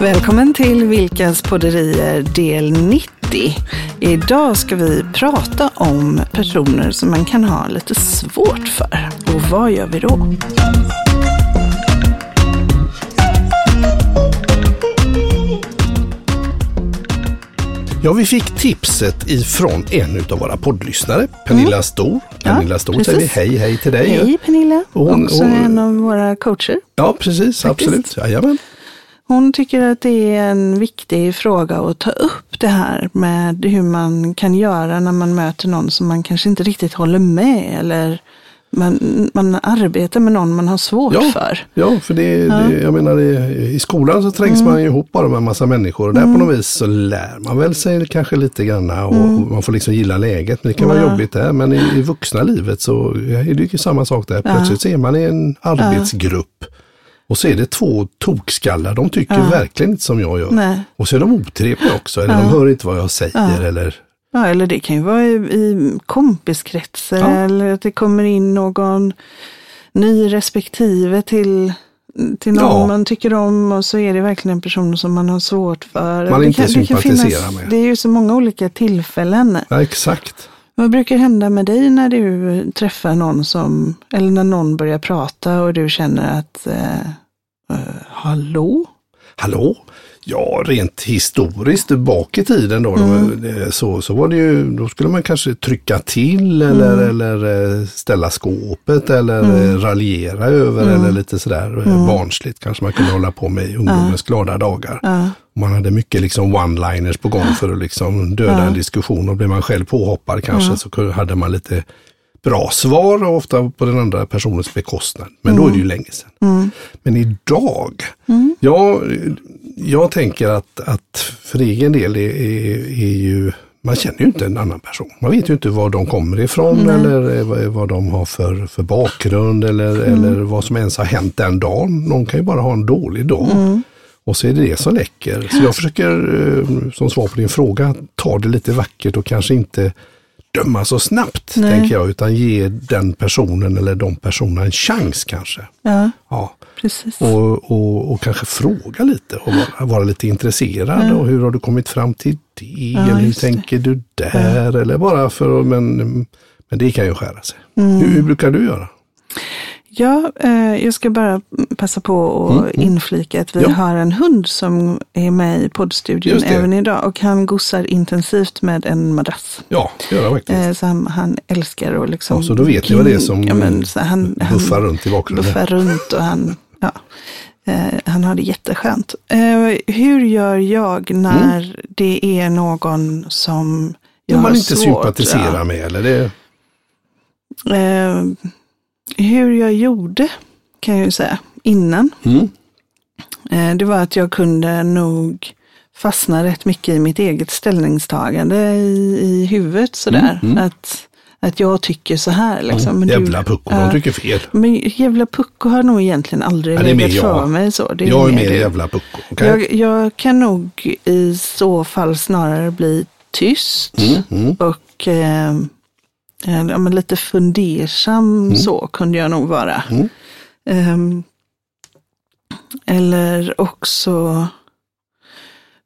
Välkommen till Vilkas podderier del 90. Idag ska vi prata om personer som man kan ha lite svårt för. Och vad gör vi då? Ja, vi fick tipset ifrån en av våra poddlyssnare, Pernilla Mm. Stor. Pernilla Stor precis. säger vi hej, hej till dig. Hej Pernilla, Och hon- också hon- en av våra coacher. Ja, precis, Faktiskt. absolut. Jajamän. Hon tycker att det är en viktig fråga att ta upp det här med hur man kan göra när man möter någon som man kanske inte riktigt håller med eller man, man arbetar med någon man har svårt Ja. för. Ja, för det, det jag menar i, i skolan så trängs Mm. man ihop bara med en massa människor och där på något vis så lär man väl sig kanske lite granna och, och man får liksom gilla läget. Men det kan vara Mm. Ja. jobbigt där. Men i, i vuxna livet så är det ju samma sak där. Plötsligt så är man i en arbetsgrupp och så är det två tokskallar. De tycker verkligen inte som jag gör. Nej. Och så är de otrevliga också. Eller de hör inte vad jag säger. Eller, Ja, eller det kan ju vara i, i kompiskretsar Ja. eller att det kommer in någon ny respektive till, till någon Ja. man tycker om och så är det verkligen en person som man har svårt för. Man det inte det sympatiserar med. Det är ju så många olika tillfällen. ja, exakt. Vad brukar hända med dig när du träffar någon som, eller när någon börjar prata och du känner att, eh, eh, hallå? Hallå? Ja, rent historiskt bak i tiden då, Mm. då så, så var det ju, då skulle man kanske trycka till eller, Mm. eller eh, ställa skåpet eller mm. raljera över Mm. eller lite sådär mm. barnsligt kanske man kunde hålla på med i ungdomens glada dagar. Ja, Man hade mycket liksom one-liners på gång för att liksom döda en diskussion och blev man själv påhoppad kanske så hade man lite bra svar och ofta på den andra personens bekostnad. Men då är det ju länge sedan. Men idag, ja, jag tänker att, att för egen del är, är, är ju man känner ju inte en annan person. Man vet ju inte var de kommer ifrån eller eh, vad, de har för, för bakgrund eller, eller vad som ens har hänt den dagen. Någon kan ju bara ha en dålig dag. Och så är det det som läcker. Så jag försöker, eh, som svar på din fråga, ta det lite vackert och kanske inte döma så snabbt, Nej. tänker jag, utan ge den personen eller de personerna en chans kanske. ja Ja. precis. Och, och, och kanske fråga lite och vara, vara lite intresserad. Och hur har du kommit fram till det? eller hur just det. tänker du där? Eller bara för, men, men det kan ju skära sig. Mm. Hur, hur brukar du göra? Ja, eh, jag ska bara passa på att inflika att vi Mm, Ja. har en hund som är med i poddstudion det. även idag och han gossar intensivt med en madrass. Ja, göra faktiskt. Eh, så han, han älskar att liksom... Ja, så då vet ni vad det är som ja, men, han, han buffar runt i bakgrunden. Buffar runt och han, ja, eh, han har det jätteskönt. Eh, hur gör jag när det är någon som jag Om man har inte svårt, sympatiserar ja. med. Eller det, Eh, hur jag gjorde kan jag ju säga innan. Mm. Eh, det var att jag kunde nog fastna rätt mycket i mitt eget ställningstagande i, i huvudet sådär. Att, att jag tycker så här liksom. Men du- jävla pucko, de tycker fel. Men jävla pucko har nog egentligen aldrig Ja, legat för mig så. Det är Jag är mer jävla pucko. okej? Jag, jag kan nog i så fall snarare bli tyst Mm, mm. och eh, ja, men lite fundersam så kunde jag nog vara. Mm. Ehm, eller också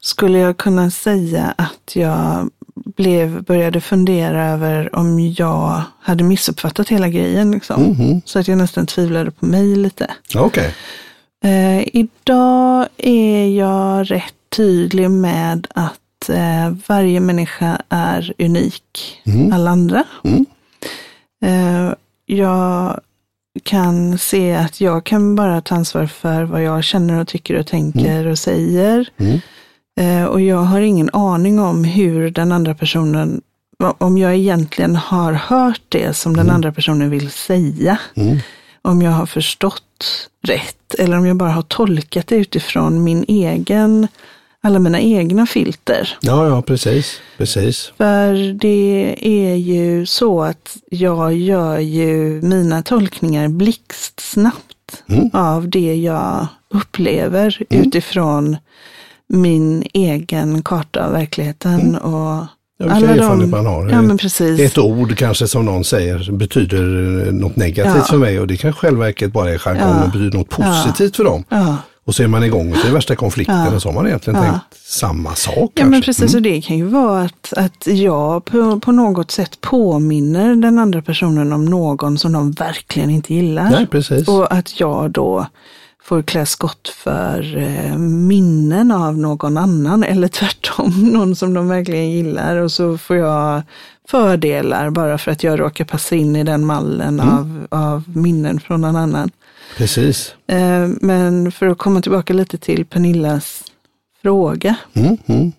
skulle jag kunna säga att jag blev, började fundera över om jag hade missuppfattat hela grejen. Liksom. Mhm. Så att jag nästan tvivlade på mig lite. Okej. Eh, idag är jag rätt tydlig med att eh, varje människa är unik. Mm. Alla andra. Mm. Eh, jag kan se att jag kan bara ta ansvar för vad jag känner och tycker och tänker och säger. Mm. Eh, och jag har ingen aning om hur den andra personen, om jag egentligen har hört det som den andra personen vill säga. Mm. Om jag har förstått rätt eller om jag bara har tolkat det utifrån min egen, alla mina egna filter. Ja, ja, precis. Precis. För det är ju så att jag gör ju mina tolkningar blixtsnabbt Mm. av det jag upplever utifrån min egen karta av verkligheten. Och Ja, vilka alla erfarenheter de, man har. Ja, men precis. Ett ord kanske som någon säger betyder något negativt Ja. för mig och det kan i själva verket bara är jargong Ja. och betyder något Ja. positivt för dem. Ja, Och så är man igång och så är värsta konflikten Ja. och så har man egentligen Ja. tänkt samma sak. Ja kanske. men precis, Mm. och det kan ju vara att, att jag på, på något sätt påminner den andra personen om någon som de verkligen inte gillar. Nej, precis. Och att jag då får klä skott för eh, minnen av någon annan eller tvärtom, någon som de verkligen gillar och så får jag fördelar bara för att jag råkar passa in i den mallen Mm. av, av minnen från någon annan. Precis. Eh, men för att komma tillbaka lite till Pernillas fråga, Mm, mm.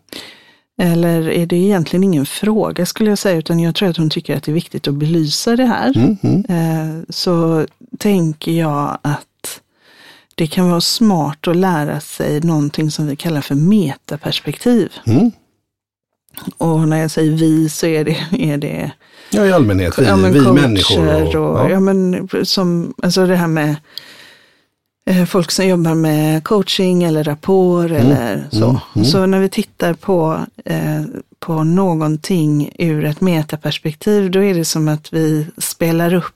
eller är det egentligen ingen fråga skulle jag säga, utan jag tror att hon tycker att det är viktigt att belysa det här. Mm, mm. Eh, så tänker jag att det kan vara smart att lära sig någonting som vi kallar för metaperspektiv. Mm. Och när jag säger vi så är det, är det Ja, i allmänhet, vi, ja, men vi människor. Och, och, ja. ja. men som, alltså det här med eh, folk som jobbar med coaching eller rapport eller så. mm, mm. Så när vi tittar på, eh, på någonting ur ett metaperspektiv, då är det som att vi spelar upp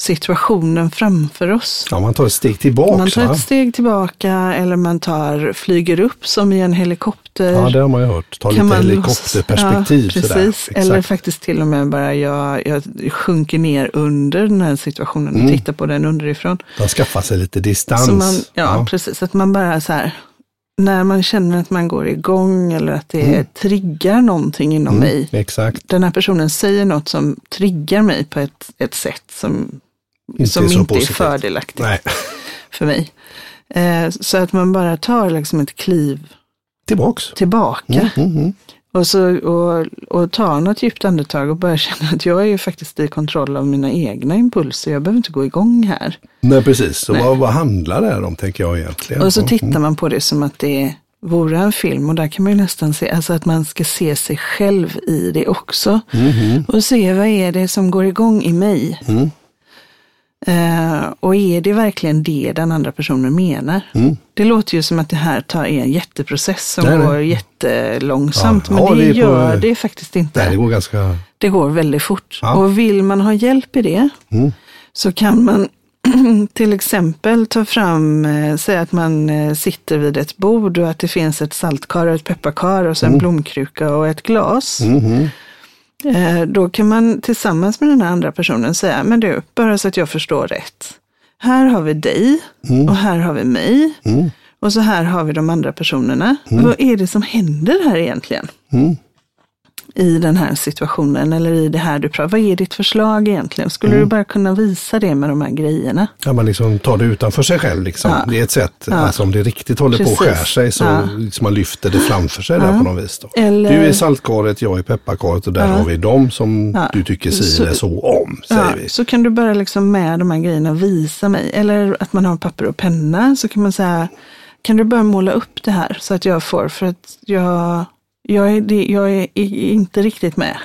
situationen framför oss. ja, man tar ett steg tillbaka. Man tar ett steg tillbaka eller man tar, flyger upp som i en helikopter. Ja, det har man ju hört. Ta lite Kan helikopterperspektiv. Ja, precis. Eller faktiskt till och med bara jag, jag sjunker ner under den här situationen och Mm. tittar på den underifrån. Man skaffar sig lite distans. Man, ja, precis. Att man bara så här, när man känner att man går igång eller att det Mm. triggar någonting inom Mm, mig. Exakt. Den här personen säger något som triggar mig på ett, ett sätt som Inte som inte positivt. är fördelaktigt Nej, för mig. Eh, så att man bara tar liksom ett kliv tillbaks. tillbaka. Mm, mm, mm. Och, så, och, och ta något djupt andetag och börja känna att jag är ju faktiskt i kontroll av mina egna impulser. Jag behöver inte gå igång här. Nej, precis. Så Nej. Vad, vad handlar det här om, tänker jag egentligen? Och så Mm, tittar man på det som att det vore en film och där kan man ju nästan se, alltså att man ska se sig själv i det också. mhm, Och se vad är det som går igång i mig. Mm. Eh, och är det verkligen det den andra personen menar? Mm. Det låter ju som att det här tar är en jätteprocess som Nej, nej. går jättelångsamt. Ja, men ja, det, det är på- gör det faktiskt inte. Nej, det går ganska... Det går väldigt fort. Ja. Och vill man ha hjälp i det Mm. så kan man till exempel ta fram, eh, säga att man eh, sitter vid ett bord och att det finns ett saltkar och ett pepparkar och så en blomkruka och ett glas. Mhm. Eh, Då kan man tillsammans med den andra personen säga, men du, bara så att jag förstår rätt. Här har vi dig och här har vi mig. Mm. Och så här har vi de andra personerna. Vad är det som händer här egentligen? I den här situationen eller i det här du pratar. Vad är ditt förslag egentligen? Skulle Mm. du bara kunna visa det med de här grejerna? Ja, man liksom tar det utanför sig själv. Liksom. Ja. Det är ett sätt, Ja. alltså om det riktigt håller på Precis. att skär sig så Ja. liksom man lyfter det framför sig där på något vis. Eller- Du är saltkaret, jag är pepparkaret och där har vi dem som du tycker si eller så om, säger vi. så kan du bara liksom med de här grejerna visa mig. Eller att man har papper och penna. Så kan man säga, kan du börja måla upp det här så att jag får, för att jag, jag, är, det- jag är inte riktigt med.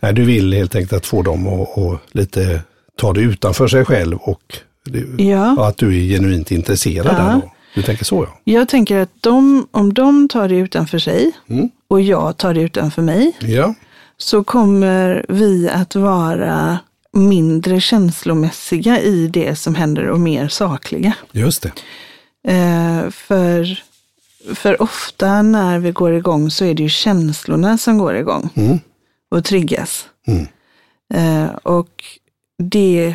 Nej, du vill helt enkelt att få dem att att lite ta det utanför sig själv och det, Ja. och att du är genuint intresserad Ja. där då. Du tänker så ja. Jag tänker att de, om de tar det utanför sig Mm. och jag tar det utanför mig, Ja, så kommer vi att vara mindre känslomässiga i det som händer och mer sakliga. just det. Eh, för, för ofta när vi går igång så är det ju känslorna som går igång Mm. och triggas. Mm. Eh, och det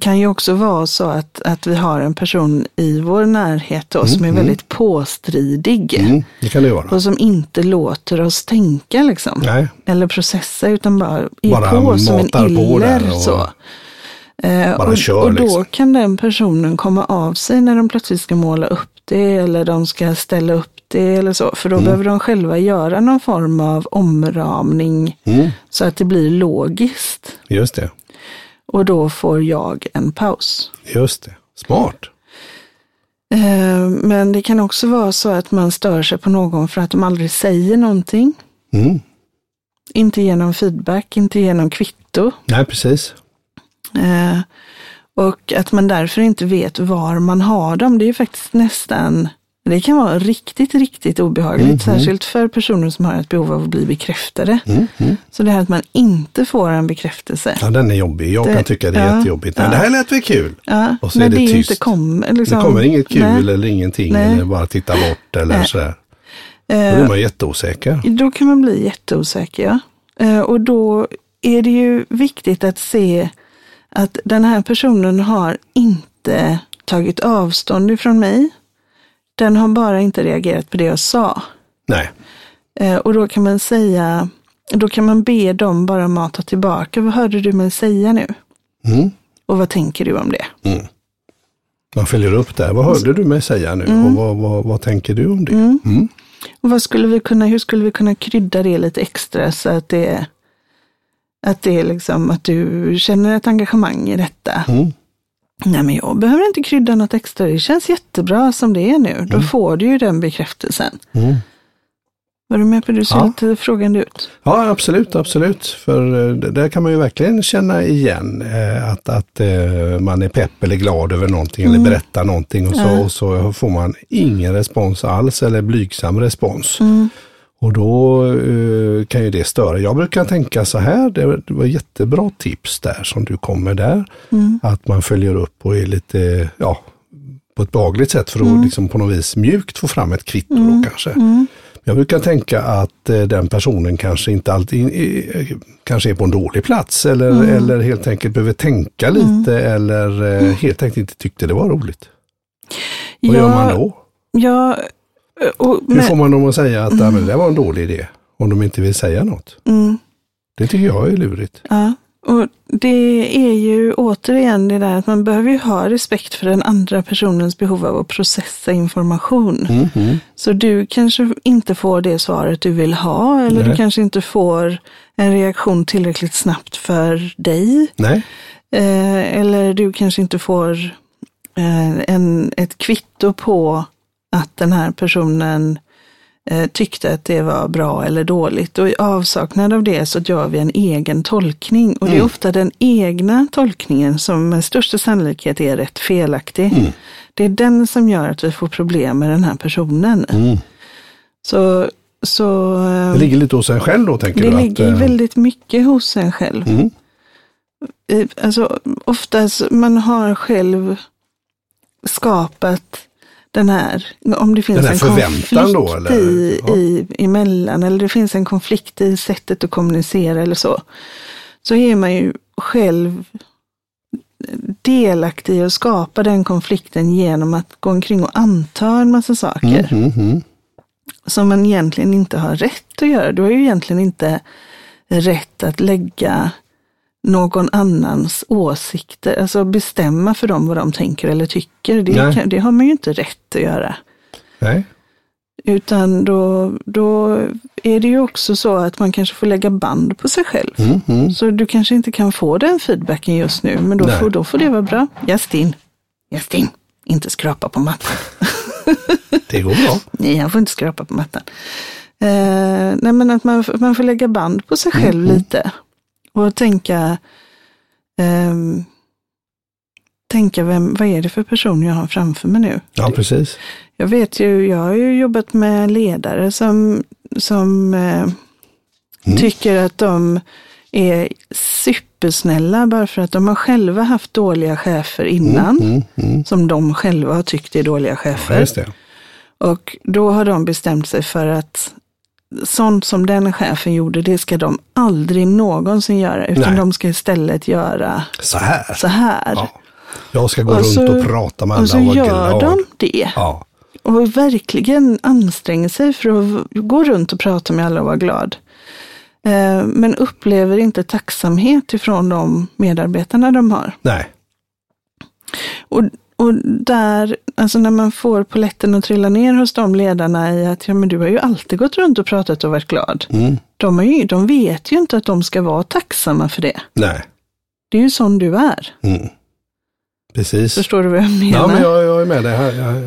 kan ju också vara så att, att vi har en person i vår närhet då, som är väldigt påstridig. Mm. Det kan det vara. Och som inte låter oss tänka liksom. Nej, Eller processa utan bara är Bara på som en iller. och så. Eh, bara och, kör, och då liksom. kan den personen komma av sig när de plötsligt ska måla upp det eller de ska ställa upp det eller så. För då Mm. behöver de själva göra någon form av omramning mm. så att det blir logiskt. just det. Och då får jag en paus. Just det. Smart. Eh, men det kan också vara så att man stör sig på någon för att de aldrig säger någonting. Mm. Inte genom feedback, inte genom kvitto. Nej, precis. Eh, och att man därför inte vet var man har dem. Det är faktiskt nästan Det kan vara riktigt, riktigt obehagligt, Mm, särskilt för personer som har ett behov av att bli bekräftade. Mm, mm. Så det här att man inte får en bekräftelse. Ja, den är jobbig. Jag Det- kan tycka det är ja, jättejobbigt. Men ja. det här lät väl kul? Ja, Och så när är det det tyst. inte kommer. Liksom, det kommer inget kul nej. eller ingenting. Nej. Eller bara titta bort eller Nej. sådär. Då Eh, blir man jätteosäker. Då kan man bli jätteosäker. Ja. Eh, Och då är det ju viktigt att se att den här personen har inte tagit avstånd ifrån mig. Den har bara inte reagerat på det jag sa. Nej. Eh, Och då kan man säga, då kan man be dem bara mata tillbaka. Vad hörde du mig säga nu? Mm. Och vad tänker du om det? Mm. Man följer upp där. Vad hörde du mig säga nu? Och vad, vad, vad tänker du om det? Mm. Och vad skulle vi kunna, hur skulle vi kunna krydda det lite extra så att det att det är liksom att du känner ett engagemang i detta. Mm. Nej men jag behöver inte krydda något extra, det känns jättebra som det är nu. Då får du ju den bekräftelsen. Mm. Var du med på det? Du ser Ja. lite frågande ut. Ja, absolut, absolut. För eh, där kan man ju verkligen känna igen eh, att, att eh, man är pepp eller glad över någonting eller berättar någonting och så, Ja. och så får man ingen respons alls eller blygsam respons. Mm. Och då eh, kan ju det störa. Jag brukar tänka så här, det var, jättebra tips där som du kom med där. Mm. Att man följer upp och är lite, ja, på ett behagligt sätt för att liksom på något vis mjukt få fram ett kvitto då kanske. Mm. Jag brukar tänka att eh, den personen kanske inte alltid eh, kanske är på en dålig plats eller, Mm. eller helt enkelt behöver tänka lite eller eh, helt enkelt inte tyckte det var roligt. Vad gör man då? Ja, och, Hur men, får man dem att säga att "Ja, men det var en dålig idé? Om de inte vill säga något. mm, Det tycker jag är lurigt. ja. Och det är ju återigen det där att man behöver ju ha respekt för den andra personens behov av att processa information. Mhm. Så du kanske inte får det svaret du vill ha eller Nej. du kanske inte får en reaktion tillräckligt snabbt för dig. Nej, Eh, eller du kanske inte får eh, en, ett kvitto på att den här personen eh, tyckte att det var bra eller dåligt. Och i avsaknad av det så gör vi en egen tolkning. Och det är Mm. ofta den egna tolkningen som med största sannolikhet är rätt felaktig. Mm. Det är den som gör att vi får problem med den här personen. Mm. Så, så eh, det ligger lite hos en själv då tänker det du? ligger att, eh, väldigt mycket hos en själv. Mm. Alltså, oftast man har själv skapat den här, om det finns en konflikt då, eller? i, Ja. i, emellan, eller det finns en konflikt i sättet att kommunicera eller så, så är man ju själv delaktig i att skapa den konflikten genom att gå omkring och anta en massa saker Mm, mm, mm. som man egentligen inte har rätt att göra. Du har ju egentligen inte rätt att lägga någon annans åsikter, alltså bestämma för dem vad de tänker eller tycker. Det, kan, det har man ju inte rätt att göra. Nej. Utan då, då är det ju också så att man kanske får lägga band på sig själv. Mm, mm. Så du kanske inte kan få den feedbacken just nu, men då, Nej. får, då får det vara bra. Justin, Justin, inte skrapa på mattan. Det går bra. Nej, han får inte skrapa på mattan. Eh, nej, men att man, man får lägga band på sig själv lite. Och tänka, ehm, tänka vem, vad är det för person jag har framför mig nu? Ja, precis. Jag vet ju, jag har ju jobbat med ledare som, som eh, tycker att de är supersnälla bara för att de har själva haft dåliga chefer innan. Mm, mm. Som de själva har tyckt är dåliga Ja, chefer. det. Och då har de bestämt sig för att sånt som den chefen gjorde, det ska de aldrig någonsin göra. Utan Nej. de ska istället göra Så här. så här. Ja. Jag ska gå Och runt så- och prata med och alla så och vara gör glad. de det. Ja. Och verkligen anstränger sig för att gå runt och prata med alla och vara glad. Eh, Men upplever inte tacksamhet ifrån de medarbetarna de har. Nej. Och, och där, alltså när man får poletten att trilla ner hos de ledarna i att ja, men du har ju alltid gått runt och pratat och varit glad. Mm. De, ju, de vet ju inte att de ska vara tacksamma för det. Nej. Det är ju sån du är. Mm. Precis. Förstår du vad jag menar? Ja, men jag, jag är med dig.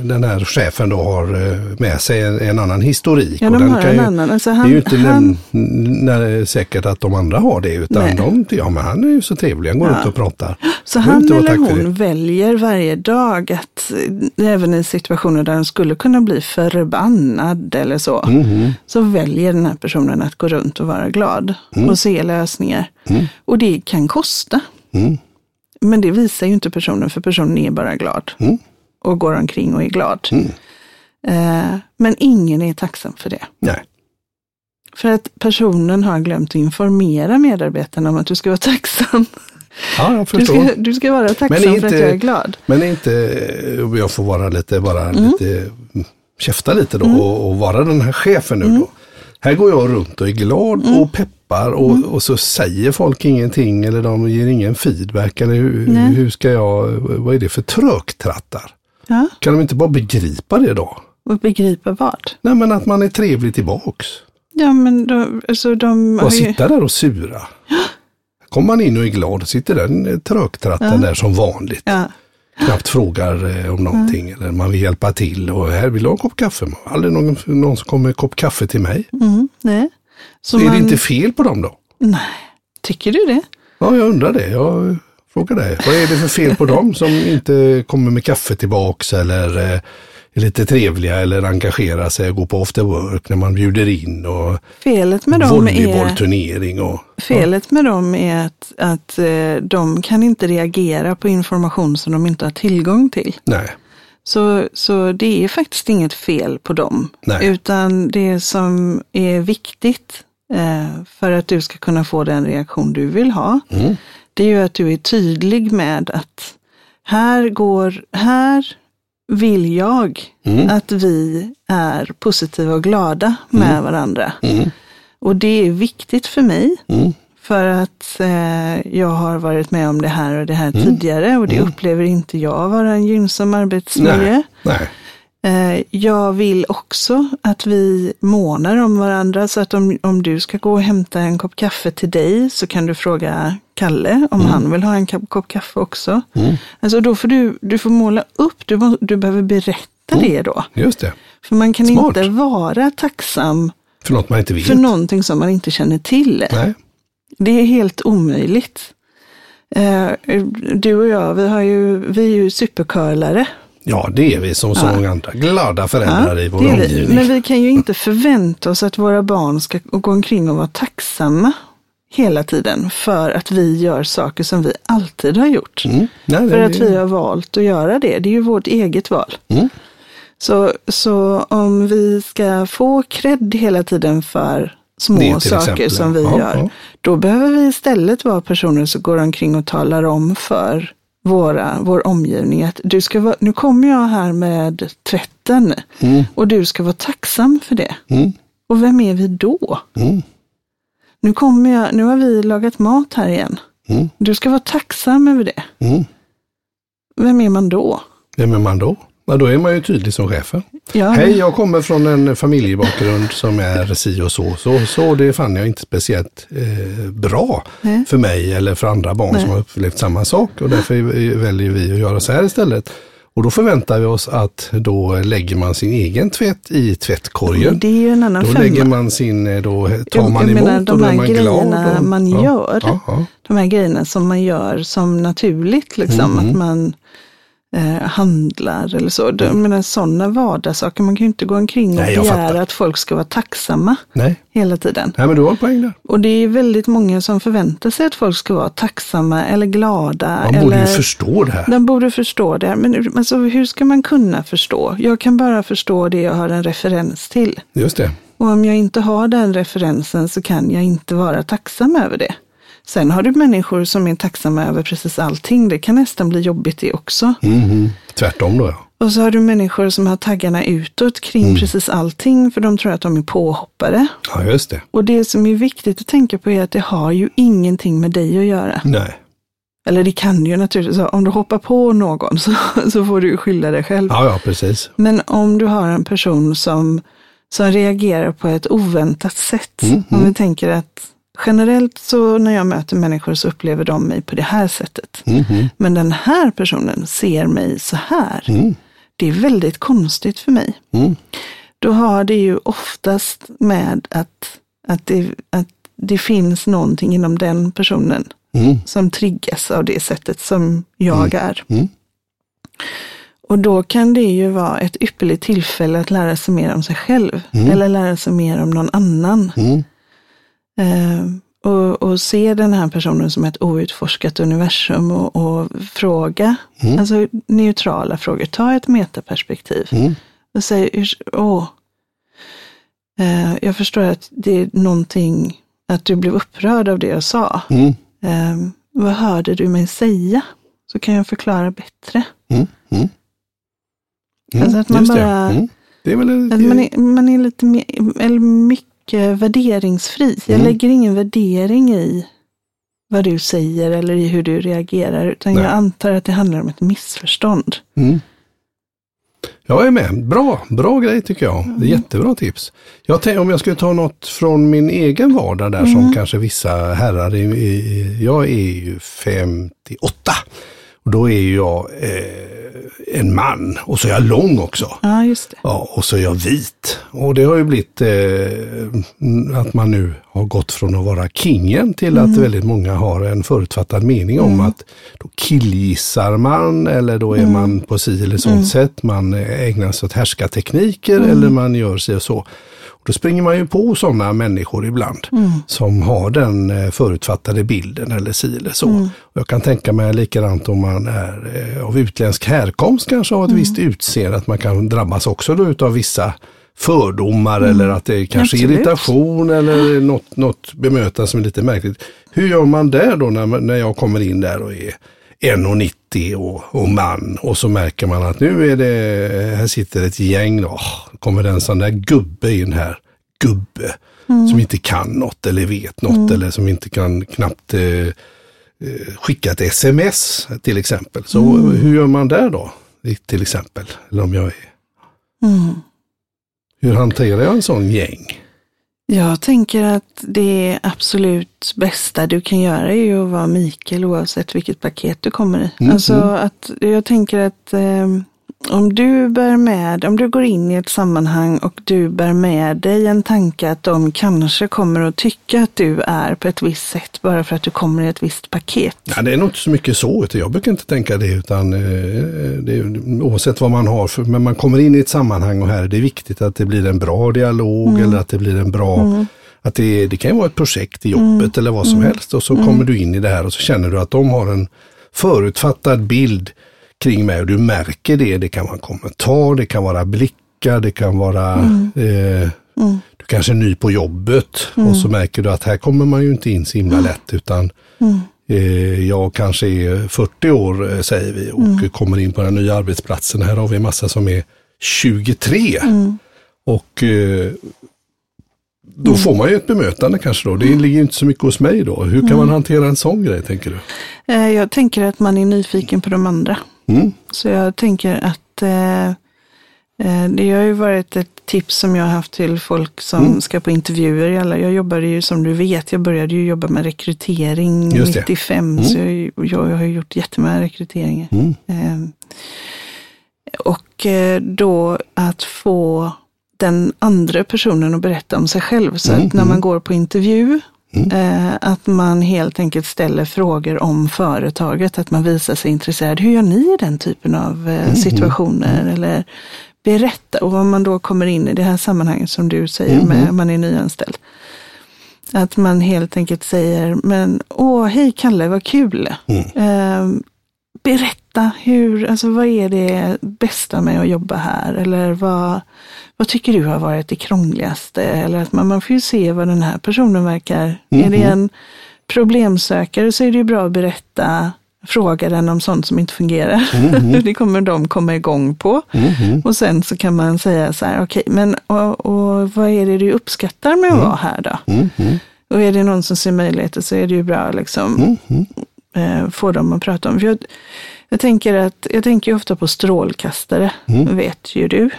Den här chefen då har eh, med sig en, en annan historik. Ja, och de den har kan en ju, annan. Alltså det är han, ju inte han, när, säkert att de andra har det, utan Nej. de, ja men han är ju så trevlig, han går Ja. ut och pratar. så han eller hon väljer varje dag att eh, även i situationer där den skulle kunna bli förbannad eller så, Mhm. så väljer den här personen att gå runt och vara glad och se lösningar. Mm. Och det kan kosta. Mm. Men det visar ju inte personen, för personen är bara glad. Mm. Och går omkring och är glad. Mm. Eh, men ingen är tacksam för det. Nej. För att personen har glömt att informera medarbetarna om att du ska vara tacksam. Ja, jag Du förstår. ska, du ska vara tacksam Men för inte- att jag är glad. Men inte, om jag får vara lite, bara Mm. lite, käfta lite då och, och vara den här chefen nu Mm. då. Här går jag runt och är glad och peppar och, Mm. och så säger folk ingenting eller de ger ingen feedback eller hur, Nej. hur ska jag, vad är det för tröktrattar? Ja, Kan de inte bara begripa det då? och begripa vad. Nej men att man är trevlig tillbaks. Ja, men de, alltså de Bara ju... sitta där och sura. Kommer man in och är glad sitter den trögtratten Ja. där som vanligt. Ja, knappt frågar eh, om någonting eller man vill hjälpa till och här vill du ha en kopp kaffe. Man har Aldrig någon, någon som kommer med en kopp kaffe till mig. mm, nej. Så är man, det inte fel på dem då? Nej, tycker du det? Ja, jag undrar det. Jag frågar dig. Vad är det för fel på dem som inte kommer med kaffe tillbaks eller eh, är lite trevliga eller engagerar sig och går på after work när man bjuder in och Felet med dem är, volleybollturnering och felet med dem är att, att eh, de kan inte reagera på information som de inte har tillgång till. nej. Så, så det är faktiskt inget fel på dem. Nej. Utan det som är viktigt eh, för att du ska kunna få den reaktion du vill ha, Mm. det är ju att du är tydlig med att här går, här vill jag Mm. att vi är positiva och glada med varandra. Mm. Och det är viktigt för mig. Mm. För att eh, jag har varit med om det här och det här tidigare och det upplever inte jag vara en gynnsam arbetsmiljö. Nej. Nej. Eh, jag vill också att vi månar om varandra så att om, om du ska gå och hämta en kopp kaffe till dig så kan du fråga Kalle om han vill ha en kopp, kaffe också. Mm. Alltså då får du, du får måla upp, du, du behöver berätta det då. Just det. För man kan Smart. inte vara tacksam För något man inte vet. för någonting som man inte känner till. Nej. Det är helt omöjligt. Eh, du och jag, vi, har ju, vi är ju supercurlare. Ja, det är vi som så Ja. många andra glada föräldrar i vår omgivning. Men vi kan ju inte förvänta oss att våra barn ska gå omkring och vara tacksamma hela tiden för att vi gör saker som vi alltid har gjort. Mm. Nej, För det- att vi har valt att göra det. Det är ju vårt eget val. Mm. Så, så om vi ska få cred hela tiden för små saker exempel, som vi Ja, gör, ja. då behöver vi istället vara personer som går omkring och talar om för våra, vår omgivning att du ska vara, nu kommer jag här med tvätten Mm. och du ska vara tacksam för det. Mm. Och vem är vi då? Nu, kommer jag, nu har vi lagat mat här igen. Mm. Du ska vara tacksam över det. Mm. Vem är man då? Vem är man då? Ja, då är man ju tydlig som chefen. Ja, Hej, jag kommer från en familjebakgrund som är si och så. Så, så det fann jag inte speciellt eh, bra Nej. för mig eller för andra barn Nej. som har upplevt samma sak. Och därför väljer vi att göra så här istället. Och då förväntar vi oss att då lägger man sin egen tvätt i tvättkorgen. Det är ju en annan Då femma. lägger man sin, eh, då tar Jag man emot menar, och då är man glad. grejerna Och, man ja, gör. Ja, ja. De här grejerna som man gör som naturligt, liksom. Mm. Att man eh, handlar eller så. Jag menar sådana vardagssaker. Man kan ju inte gå omkring och Nej, begära att folk ska vara tacksamma Nej. hela tiden. Nej, men du har en poäng där. Och det är väldigt många som förväntar sig att folk ska vara tacksamma eller glada. Man borde eller... ju förstå det här. De borde förstå det. Men alltså, hur ska man kunna förstå? Jag kan bara förstå det jag har en referens till. Just det. Och om jag inte har den referensen så kan jag inte vara tacksam över det. Sen har du människor som är tacksamma över precis allting. Det kan nästan bli jobbigt det också. Mhm. Tvärtom då ja. Och så har du människor som har taggarna utåt kring Mm. precis allting för de tror att de är påhoppare. Ja, just det. Och det som är viktigt att tänka på är att det har ju ingenting med dig att göra. Nej. Eller det kan ju naturligtvis, om du hoppar på någon så, så får du skylla dig själv. Ja, ja, precis. Men om du har en person som, som reagerar på ett oväntat sätt. Mm, Om mm. vi tänker att generellt så när jag möter människor så upplever de mig på det här sättet. Mhm. Men den här personen ser mig så här. Mm. det är väldigt konstigt för mig. Mm. Då har det ju oftast med att, att, det, att det finns någonting inom den personen Mm. som triggas av det sättet som jag är. Mm. Och då kan det ju vara ett ypperligt tillfälle att lära sig mer om sig själv. Mm. Eller lära sig mer om någon annan. Mm. Eh, och, och se den här personen som ett outforskat universum och, och fråga, Mm. alltså neutrala frågor. Ta ett metaperspektiv Mm. och säg, "Urs- åh, eh, jag förstår att det är någonting, att du blev upprörd av det jag sa. Mm. Eh, vad hörde du mig säga? Så kan jag förklara bättre. Mm. Mm. Alltså att man just det. bara- Mm. Det är väl Att man, är, man är lite mer, eller mycket värderingsfri. Jag Mm. lägger ingen värdering i vad du säger eller i hur du reagerar. Utan Nej. jag antar att det handlar om ett missförstånd. Mm. Jag är med. Bra, bra grej tycker jag. Är jättebra tips. Jag tänk, om jag skulle ta något från min egen vardag där som kanske vissa herrar, i, i, jag är ju 58. Och då är jag eh, en man och så är jag lång också. Ja, just det. Ja, och så är jag vit. Och det har ju blivit eh, att man nu har gått från att vara kingen till att väldigt många har en förutfattad mening om att då killgissar man eller då är man på si eller sånt sätt. Man ägnar sig åt härskartekniker eller man gör sig och så. Då springer man ju på sådana människor ibland som har den eh, förutfattade bilden eller si eller så. Och jag kan tänka mig likadant om man är eh, av utländsk härkomst kanske har ett visst utseende, att man kan drabbas också då utav vissa fördomar eller att det är kanske Absolut. irritation eller något, något bemötande som är lite märkligt. Hur gör man där då när, när jag kommer in där och är 1,90 och, och man och så märker man att nu är det, här sitter ett gäng då, kommer det en sån där gubbe in här, gubbe, som inte kan något eller vet något eller som inte kan knappt eh, eh, skicka ett sms till exempel. Så hur gör man där då? Till exempel, eller om jag är, Mm. hur hanterar jag en sån gäng? Jag tänker att det absolut bästa du kan göra är ju att vara Mikael oavsett vilket paket du kommer i. Mm, Alltså att jag tänker att eh, om du bär med, om du går in i ett sammanhang och du bär med dig en tanke att de kanske kommer att tycka att du är på ett visst sätt bara för att du kommer i ett visst paket. Ja, det är nog inte så mycket så. Jag brukar inte tänka det utan eh, det är, oavsett vad man har. För, men man kommer in i ett sammanhang och här är det viktigt att det blir en bra dialog eller att det blir en bra Att det, det kan ju vara ett projekt i jobbet eller vad som helst och så kommer du in i det här och så känner du att de har en förutfattad bild kring mig och du märker det. Det kan vara en kommentar, det kan vara blickar, det kan vara eh, du kanske är ny på jobbet och så märker du att här kommer man ju inte in så himla lätt utan eh, jag kanske är 40 år eh, säger vi och kommer in på den nya arbetsplatsen. Här har vi en massa som är 23. Och eh, då får man ju ett bemötande kanske då. Det ligger ju inte så mycket hos mig då. Hur kan man hantera en sån grej tänker du? Eh, jag tänker att man är nyfiken på de andra. Mm. Så jag tänker att eh, eh, det har ju varit ett tips som jag har haft till folk som Mm. ska på intervjuer. Jag jobbade ju som du vet, jag började ju jobba med rekrytering Just det. 95. Så jag, jag har gjort jättemånga rekryteringar. Mm. Eh, och då att få den andra personen att berätta om sig själv. Så Mm, att när mm. man går på intervju, Mm. eh, att man helt enkelt ställer frågor om företaget, att man visar sig intresserad. Hur gör ni i den typen av eh, Mm, situationer? Eller berätta, och om man då kommer in i det här sammanhanget som du säger, Mm, med man är nyanställd. Att man helt enkelt säger, men åh, hej Kalle, vad kul. Mm. Eh, berätta, hur, alltså, vad är det bästa med att jobba här? Eller vad, vad tycker du har varit det krångligaste? Eller att man, man får ju se vad den här personen verkar. Är det en problemsökare så är det ju bra att berätta, fråga den om sånt som inte fungerar. det kommer de komma igång på. Mhm. Och sen så kan man säga så här, okej, men och, och vad är det du uppskattar med att vara här då? Mhm. Och är det någon som ser möjligheter så är det ju bra liksom Mhm. eh, få dem att prata om. För jag, jag tänker att jag tänker ju ofta på strålkastare, Mm. vet ju du.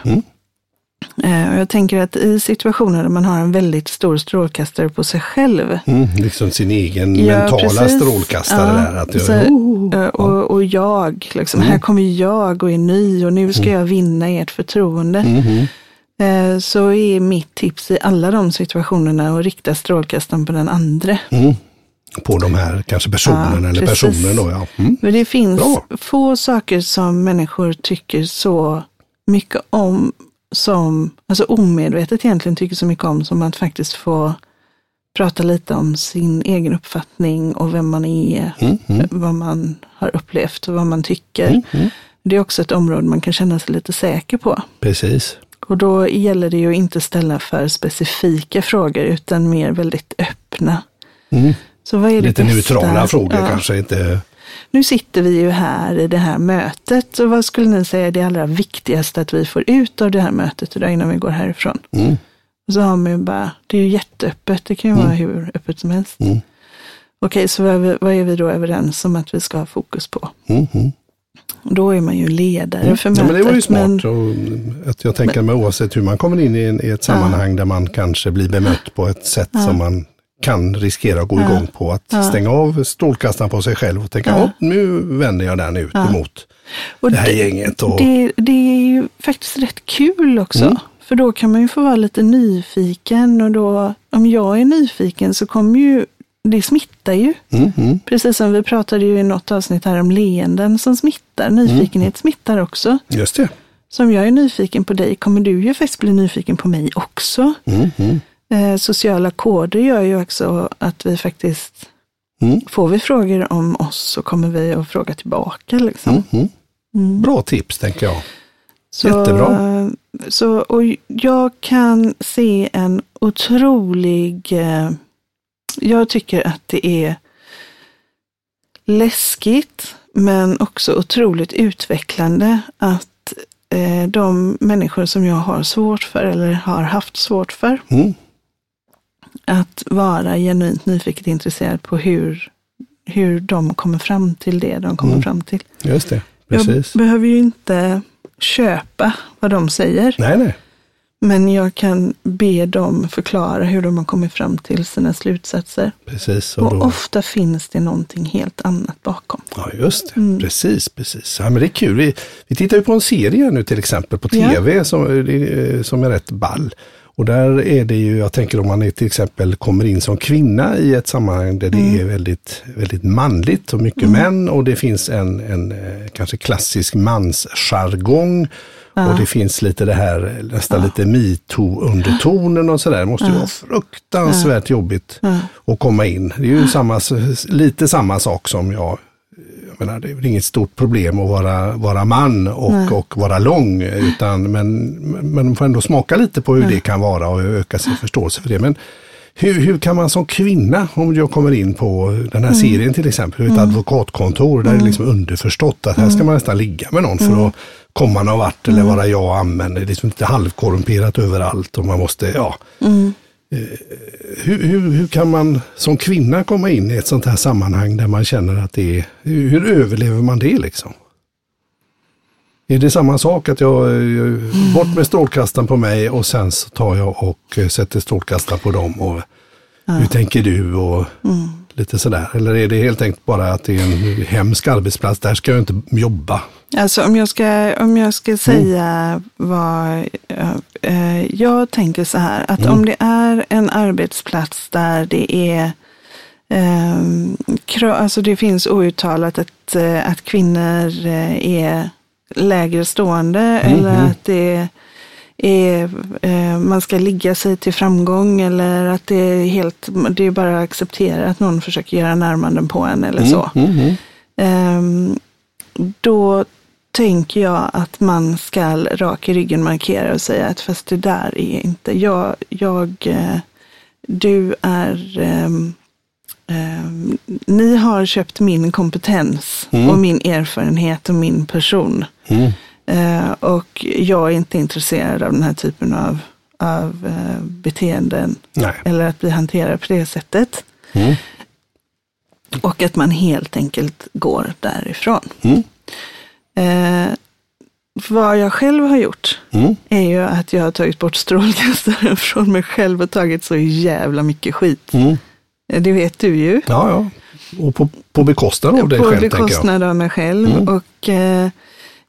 Mm. Eh, och jag tänker att i situationer där man har en väldigt stor strålkastare på sig själv. Mm, liksom sin egen Ja, mentala precis. strålkastare Ja, där. Att jag, så- oh, Eh, Och, och jag, liksom, Mm. här kommer jag och är ny och nu ska jag vinna ert förtroende. Eh, Så är mitt tips i alla de situationerna att rikta strålkastaren på den andra. mm. På de här kanske personen Ja, eller personen då ja. Mm. Det finns Bra. få saker som människor tycker så mycket om, som, alltså omedvetet egentligen tycker så mycket om, som att faktiskt få prata lite om sin egen uppfattning och vem man är, Mm, mm. vad man har upplevt och vad man tycker. Mm, mm. Det är också ett område man kan känna sig lite säker på. Precis. Och då gäller det ju att inte ställa för specifika frågor utan mer väldigt öppna. Mm. Så vad är det Lite bästa? neutrala frågor Ja. kanske inte. Nu sitter vi ju här i det här mötet och vad skulle ni säga är det allra viktigaste att vi får ut av det här mötet idag innan vi går härifrån? Mm. Och så har man ju bara, det är ju jätteöppet, det kan ju vara hur öppet som helst. Mm. Okej, så vad är, vi, vad är vi då överens om att vi ska ha fokus på? Mm. Mm. Då är man ju ledare för Ja, mötet. men det var ju smart. men- Och att jag tänker mig oavsett hur man kommer in i, en, i ett sammanhang där man kanske blir bemött på ett sätt som man kan riskera att gå Ja. igång på. Att stänga av strålkastaren på sig själv och tänka, Ja. "Åh, nu vänder jag den ut emot och det här gänget. Och, Det, det är ju faktiskt rätt kul också. Mm. För då kan man ju få vara lite nyfiken och då, om jag är nyfiken så kommer ju, det smittar ju. mm, mm, Precis som vi pratade ju i något avsnitt här om leenden som smittar. Nyfikenhet smittar också. just det. Så om jag är nyfiken på dig kommer du ju faktiskt bli nyfiken på mig också. Mm, mm, Eh, sociala koder gör ju också att vi faktiskt, mm, får vi frågor om oss så kommer vi att fråga tillbaka. Liksom. mm, mm. Bra tips tänker jag. Så, Jättebra. Så, och jag kan se en otrolig... Eh, jag tycker att det är läskigt, men också otroligt utvecklande att eh, de människor som jag har svårt för, eller har haft svårt för, Mm, att vara genuint nyfiket intresserad på hur, hur de kommer fram till det de kommer Mm. fram till. just det, precis. Jag behöver ju inte köpa vad de säger. Nej, nej. Men jag kan be dem förklara hur de har kommit fram till sina slutsatser. Precis. Och Och ofta finns det någonting helt annat bakom. ja, just det. Mm. Precis, precis. Ja, men det är kul. Vi, vi tittar ju på en serie nu till exempel på Ja. tv som, eh, som är rätt ball. Och där är det ju, jag tänker om man är till exempel kommer in som kvinna i ett sammanhang där det Mm. är väldigt, väldigt manligt och mycket män och det finns en, en eh, kanske klassisk mansjargong. Och det finns lite det här, nästan lite metoo-undertonen och sådär. Det måste ju vara fruktansvärt jobbigt att komma in. Det är ju samma, lite samma sak som jag menar, det är inget stort problem att vara, vara man och, och vara lång. Utan, men, men man får ändå smaka lite på hur det kan vara och öka sin förståelse för det. Men hur, hur kan man som kvinna, om jag kommer in på den här serien till exempel, ett advokatkontor där det är liksom underförstått att här ska man nästan ligga med någon för att komma någon vart eller vara jag och amen. Det är liksom inte halvkorrumperat överallt och man måste, ja. Hur, hur, hur kan man som kvinna komma in i ett sånt här sammanhang där man känner att det är, hur, hur överlever man det liksom? Är det samma sak att jag, bort med strålkastaren på mig och sen så tar jag och eh, sätter strålkastaren på dem och hur tänker du och lite sådär. Eller är det helt enkelt bara att det är en hemsk arbetsplats, där ska jag inte jobba. Alltså om jag ska, om jag ska säga vad eh, eh, jag tänker så här, att om det är en arbetsplats där det är eh, kra- alltså det finns outtalat att, eh, att kvinnor eh, är lägre stående eller att det är, eh, man ska ligga sig till framgång eller att det är helt, det är bara att acceptera att någon försöker göra närmanden på en eller så. Mm, mm. Ehm, då tänker jag att man ska rak i ryggen markera och säga att fast det där är inte jag. jag eh, du är ehm, ehm, ni har köpt min kompetens och min erfarenhet och min person. Eh, och jag är inte intresserad av den här typen av, av eh, beteenden Nej. eller att bli hanterad på det sättet. Mm. Och att man helt enkelt går därifrån. Mm. Eh, vad jag själv har gjort Mm. är ju att jag har tagit bort strålkastaren från mig själv och tagit så jävla mycket skit. Mm. Det vet du ju. Ja, ja. Och på, på bekostnad av dig på själv, jag. bekostnad av mig själv. Mm. Och eh,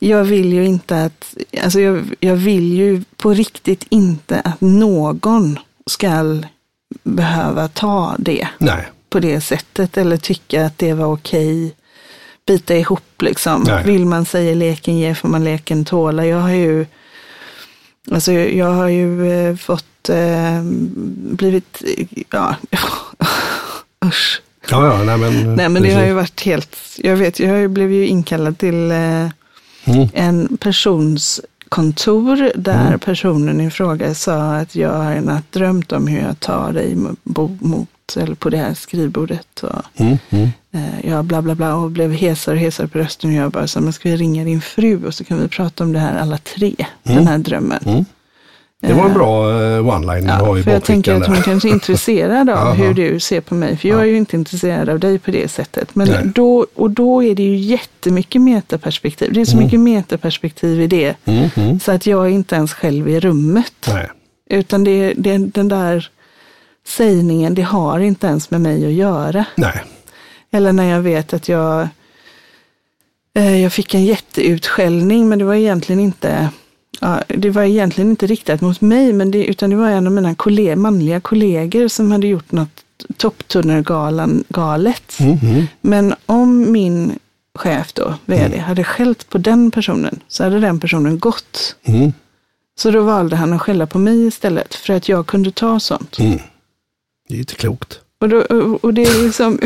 jag vill ju inte att, alltså jag, jag vill ju på riktigt inte att någon ska behöva ta det Nej, på det sättet eller tycka att det var okej. Bita ihop liksom. Nej. Vill man säga leken ge får man leken tåla. Jag har ju, alltså jag har ju eh, fått, eh, blivit, ja, usch. ja, ja, nej men. Nej men det har ju varit helt, jag vet, jag blev ju inkallad till eh, Mm. en persons kontor där Mm. personen i fråga sa att jag har en natt drömt om hur jag tar dig mot, eller på det här skrivbordet. Och, Mm. Mm. eh, ja, bla bla bla och blev hesare och hesare på rösten och jag bara så men ska vi ringa din fru och så kan vi prata om det här alla tre, den här drömmen. Det var en bra eh, one-line att ha Ja, i för jag tänker att hon kanske är intresserad av hur du ser på mig. För jag är ju inte intresserad av dig på det sättet. Men Nej. då, och då är det ju jättemycket metaperspektiv. Det är så Mm. mycket metaperspektiv i det. Mm. Mm. Så att jag är inte ens själv i rummet. Nej. Utan det, det, den där sägningen, det har inte ens med mig att göra. Nej. Eller när jag vet att jag, eh, jag fick en jätteutskällning, men det var egentligen inte Ja, det var egentligen inte riktat mot mig, men det, utan det var en av mina kolle manliga kollegor som hade gjort något topptunnelgalet. Mm. Mm. Men om min chef då, vd, Mm. hade skällt på den personen så hade den personen gått. Mm. Så då valde han att skälla på mig istället för att jag kunde ta sånt. Mm. Det är inte klokt. Och, då, och det är liksom, Det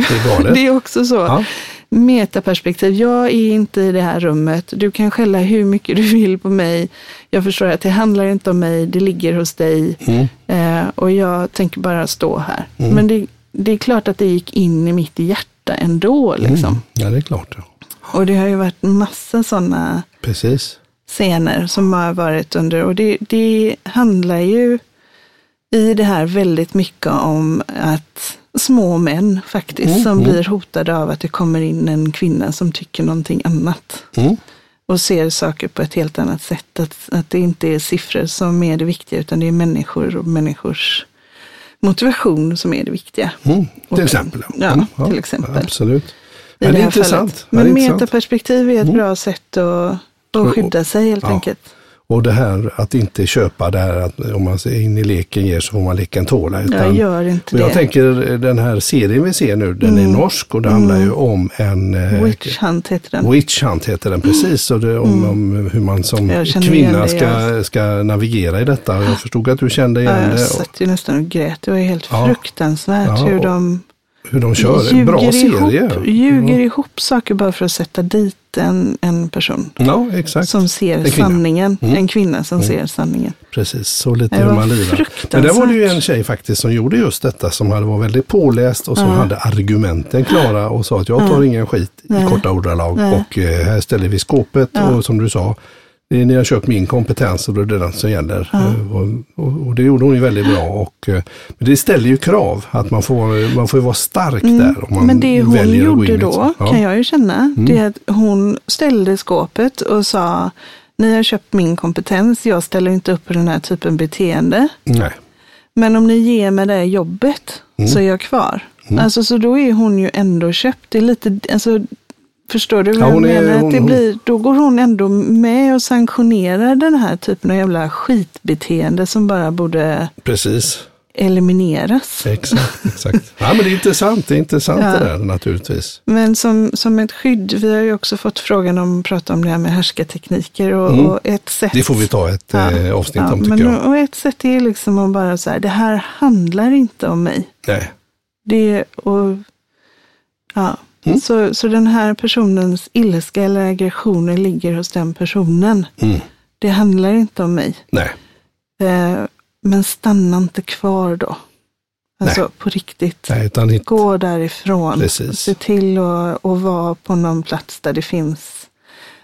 är det är också så. Ja. Metaperspektiv. Jag är inte i det här rummet. Du kan skälla hur mycket du vill på mig. Jag förstår att det handlar inte om mig. Det ligger hos dig. Mm. Eh, och jag tänker bara stå här. Mm. Men det, det är klart att det gick in i mitt hjärta ändå. Liksom. Mm. Ja, det är klart. Ja. Och det har ju varit massa sådana Precis. scener som har varit under. Och det, det handlar ju i det här väldigt mycket om att små män faktiskt, Mm, som mm. blir hotade av att det kommer in en kvinna som tycker någonting annat. Mm. Och ser saker på ett helt annat sätt. Att, att det inte är siffror som är det viktiga, utan det är människor och människors motivation som är det viktiga. Mm. Till exempel. Ja, Mm. till exempel. Absolut. I Ja, det det är intressant. fallet. Ja, Men metaperspektiv är ett Mm. bra sätt att, att skydda sig helt ja. enkelt. Och det här att inte köpa det här att om man ser in i leken ger så får man leken tåla. Jag Utan, gör inte och jag det. tänker den här serien vi ser nu, den Mm. är norsk och det handlar ju om en eh, Witch Hunt heter den. Witch Hunt heter den precis. Och det, om, om hur man som Jag kvinna det, ska, ska navigera i detta. Jag förstod att du kände Ja, igen jag det. satt ju nästan och grät. Det var helt Ja. fruktansvärt Ja, hur de Hur de kör. ljuger, Bra serie. ihop, ljuger ihop saker bara för att sätta dit en, en person. Ja, exakt. Som ser En sanningen. Mm. En kvinna som ser sanningen. Precis, så lite Det hur man lirar. Men där var det ju en tjej faktiskt som gjorde just detta som hade var väldigt påläst och som Ja. hade argumenten klara och sa att jag tar ingen skit Nej. i korta ordalag Nej. och eh, här ställer vi skåpet Ja. och som du sa, det är- ni har köpt min kompetens och då är det den som gäller. Eh, Och, och, och det gjorde hon ju väldigt bra. Och, eh, men det ställer ju krav att man får, man får ju vara stark där. Om man Mm. Men det hon gjorde då. Ja. Mm. kan jag ju känna, det är att hon ställde skåpet och sa, ni har köpt min kompetens, jag ställer inte upp på den här typen beteende. Nej. Men om ni ger mig det jobbet Mm. så är jag kvar. Alltså, så då är hon ju ändå köpt. Det är lite, alltså, förstår du vad Ja, jag hon är- menar? hon- att det blir, då går hon ändå med och sanktionerar den här typen av jävla skitbeteende som bara borde Precis, elimineras. exakt. exakt. Ja, men det är intressant, det är intressant Ja. det där naturligtvis. Men som, som ett skydd, vi har ju också fått frågan om att prata om det här med härskartekniker och, Mm. och ett sätt. Det får vi ta ett Ja. eh, avsnitt om tycker men, jag. Och ett sätt är liksom att bara så här, det här handlar inte om mig. Nej. Det och ja. Mm. Så, så den här personens ilska eller aggressioner ligger hos den personen. Mm. Det handlar inte om mig. Nej. Eh, men stanna inte kvar då. Alltså på riktigt. Nej. Gå därifrån. Precis. Se till att, att vara på någon plats där det finns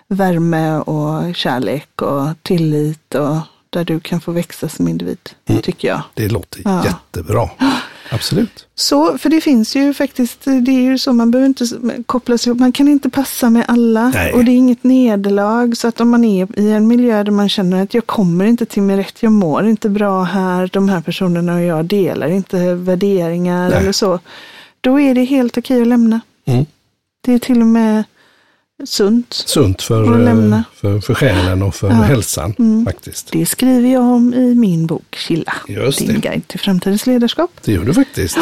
värme och kärlek och tillit och där du kan få växa som individ. Mm. Tycker jag. Det låter Ja. jättebra. absolut. Så, för det finns ju faktiskt, det är ju så, man behöver inte kopplas ihop, man kan inte passa med alla. Nej. Och det är inget nederlag, så att om man är i en miljö där man känner att jag kommer inte till min rätt, jag mår inte bra här, de här personerna och jag delar inte värderingar Nej. eller så. Då är det helt okej att lämna. Mm. Det är till och med sunt. Sunt för, eh, för, för själen och för Ja. hälsan Mm. faktiskt. Det skriver jag om i min bok Chilla. Just Din det. guide till framtidens ledarskap. Det gör du faktiskt.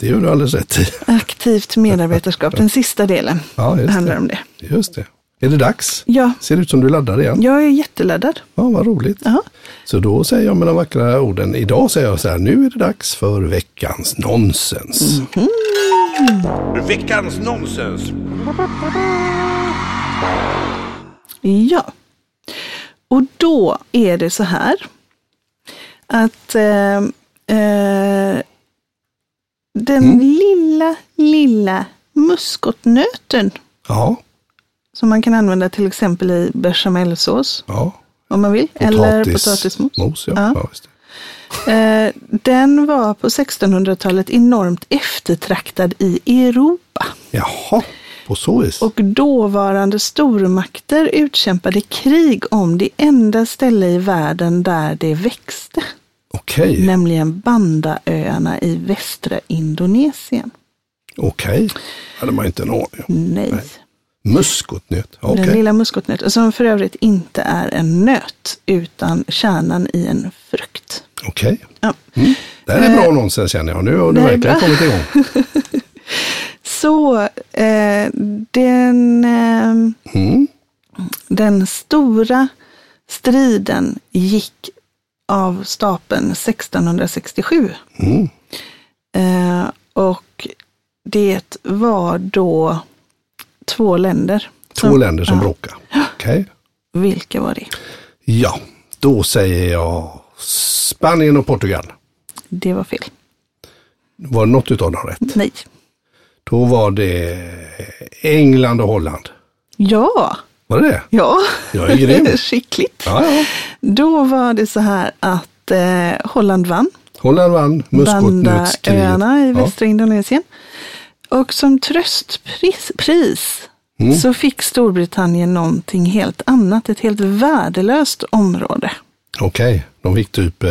Det gör du alldeles rätt i. Aktivt medarbetarskap, den sista delen Ja, just handlar det. om det. Just det. Är det dags? Ja, Ser ut som du laddar igen. jag är jätteladdad. Ja, vad roligt. Ja. Så då säger jag med de vackra orden, idag säger jag så här, nu är det dags för veckans nonsens. Veckans nonsens. Ja, och då är det så här att eh, eh, den lilla, lilla muskotnöten Ja, som man kan använda till exempel i bechamelsås ja. om man vill, eller potatismos. Mos, ja. Eh, den var på 1600-talet enormt eftertraktad i Europa. Jaha, på så vis. Och dåvarande stormakter utkämpade krig om det enda ställe i världen där det växte. Okej, Nämligen Bandaöarna i västra Indonesien. okej. Hade man inte en aning om. Nej. Muskotnöt, okej. Den lilla muskotnöten, som för övrigt inte är en nöt, utan kärnan i en frukt. Okej. Ja. Mm. Det här är bra nonsens känner jag. Nu har du verkligen kommit igång. Så eh, den, eh, Mm. den stora striden gick av stapeln 1667. Mm. Eh, och det var då två länder. Två som- länder som ja. bråkar. Okej. Vilka var det? Ja, då säger jag Spanien och Portugal. Det var fel. Var något utav dem rätt? Nej. Då var det England och Holland. Ja, Var det det? ja. Jag är grym. Skickligt. Ja, ja. Då var det så här att eh, Holland vann. Holland vann muskotnötskriget. I Ja. västra Indonesien. Och som tröstpris pris, Mm. så fick Storbritannien någonting helt annat. Ett helt värdelöst område. Okej, de fick typ, eh,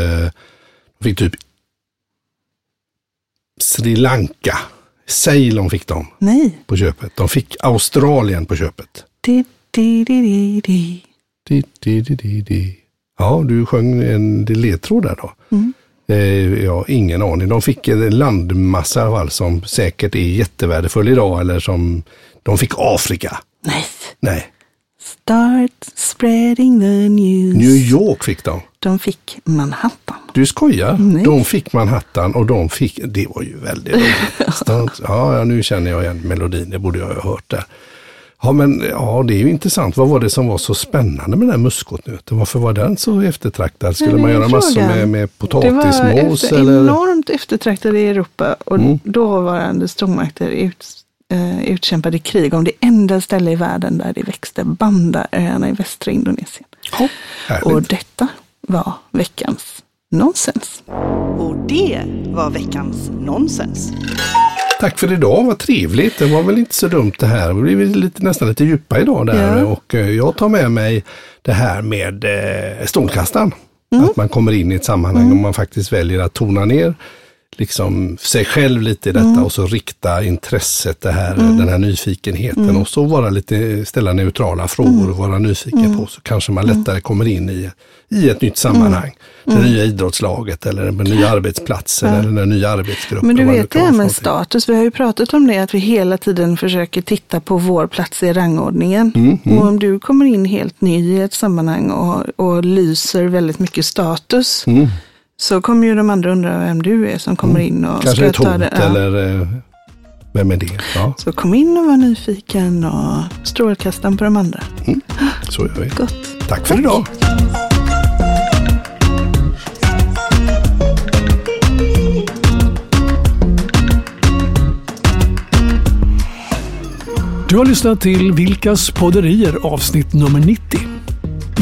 de fick typ Sri Lanka. Ceylon fick de Nej. på köpet. De fick Australien på köpet. Di, di, di, di, di. Di, di, di, di, di. Ja, du sjöng en ledtråd där då. Mm. Eh, ja, ingen aning. De fick en landmassa fall som säkert är jättevärdefull idag eller som de fick Afrika. Nej. Nej, Start spreading the news. New York fick de. De fick Manhattan. Du skojar? Nej. De fick Manhattan och de fick, det var ju väldigt roligt. Ja, nu känner jag igen melodin, det borde jag ha hört där. Ja, men ja, det är ju intressant. Vad var det som var så spännande med den här muskotnöten? Varför var den så eftertraktad? Skulle man göra massor frågan. med, med Det var potatismos? efter, eller? enormt eftertraktade i Europa och Mm. dåvarande stormakter ut, eh, utkämpade krig om det enda ställe i världen där det växte, Bandaöarna i västra Indonesien. Härligt. Och detta var veckans nonsens. Och det var veckans nonsens. Tack för idag, vad trevligt. Det var väl inte så dumt det här. Det blev lite, nästan lite djupa idag där. Ja. Och eh, jag tar med mig det här med eh. Mm. Att man kommer in i ett sammanhang och man faktiskt väljer att tona ner liksom sig själv lite i detta Mm. och så rikta intresset, det här, den här nyfikenheten Mm. och så vara lite, ställa neutrala frågor och vara nyfiken Mm. på så kanske man lättare kommer in i, i ett nytt sammanhang. Mm. Det nya idrottslaget eller den nya arbetsplatsen eller den nya arbetsgruppen. Men du vet det här med status, vi har ju pratat om det, att vi hela tiden försöker titta på vår plats i rangordningen. Mm, Och om du kommer in helt ny i ett sammanhang och, och lyser väldigt mycket status, Mm. Så kommer ju de andra undra vem du är som kommer in och Kanske ska ett ta hot det. Ja. eller eh, vem är det? Ja, Så kom in och var nyfiken och strålkastaren på de andra. så gör vi. Gott. Tack för idag. Du har lyssnat till Vilkas podderier avsnitt nummer 90.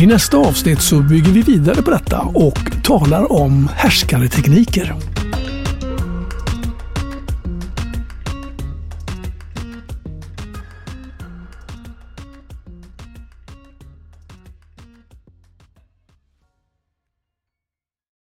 I nästa avsnitt så bygger vi vidare på detta och talar om härskartekniker.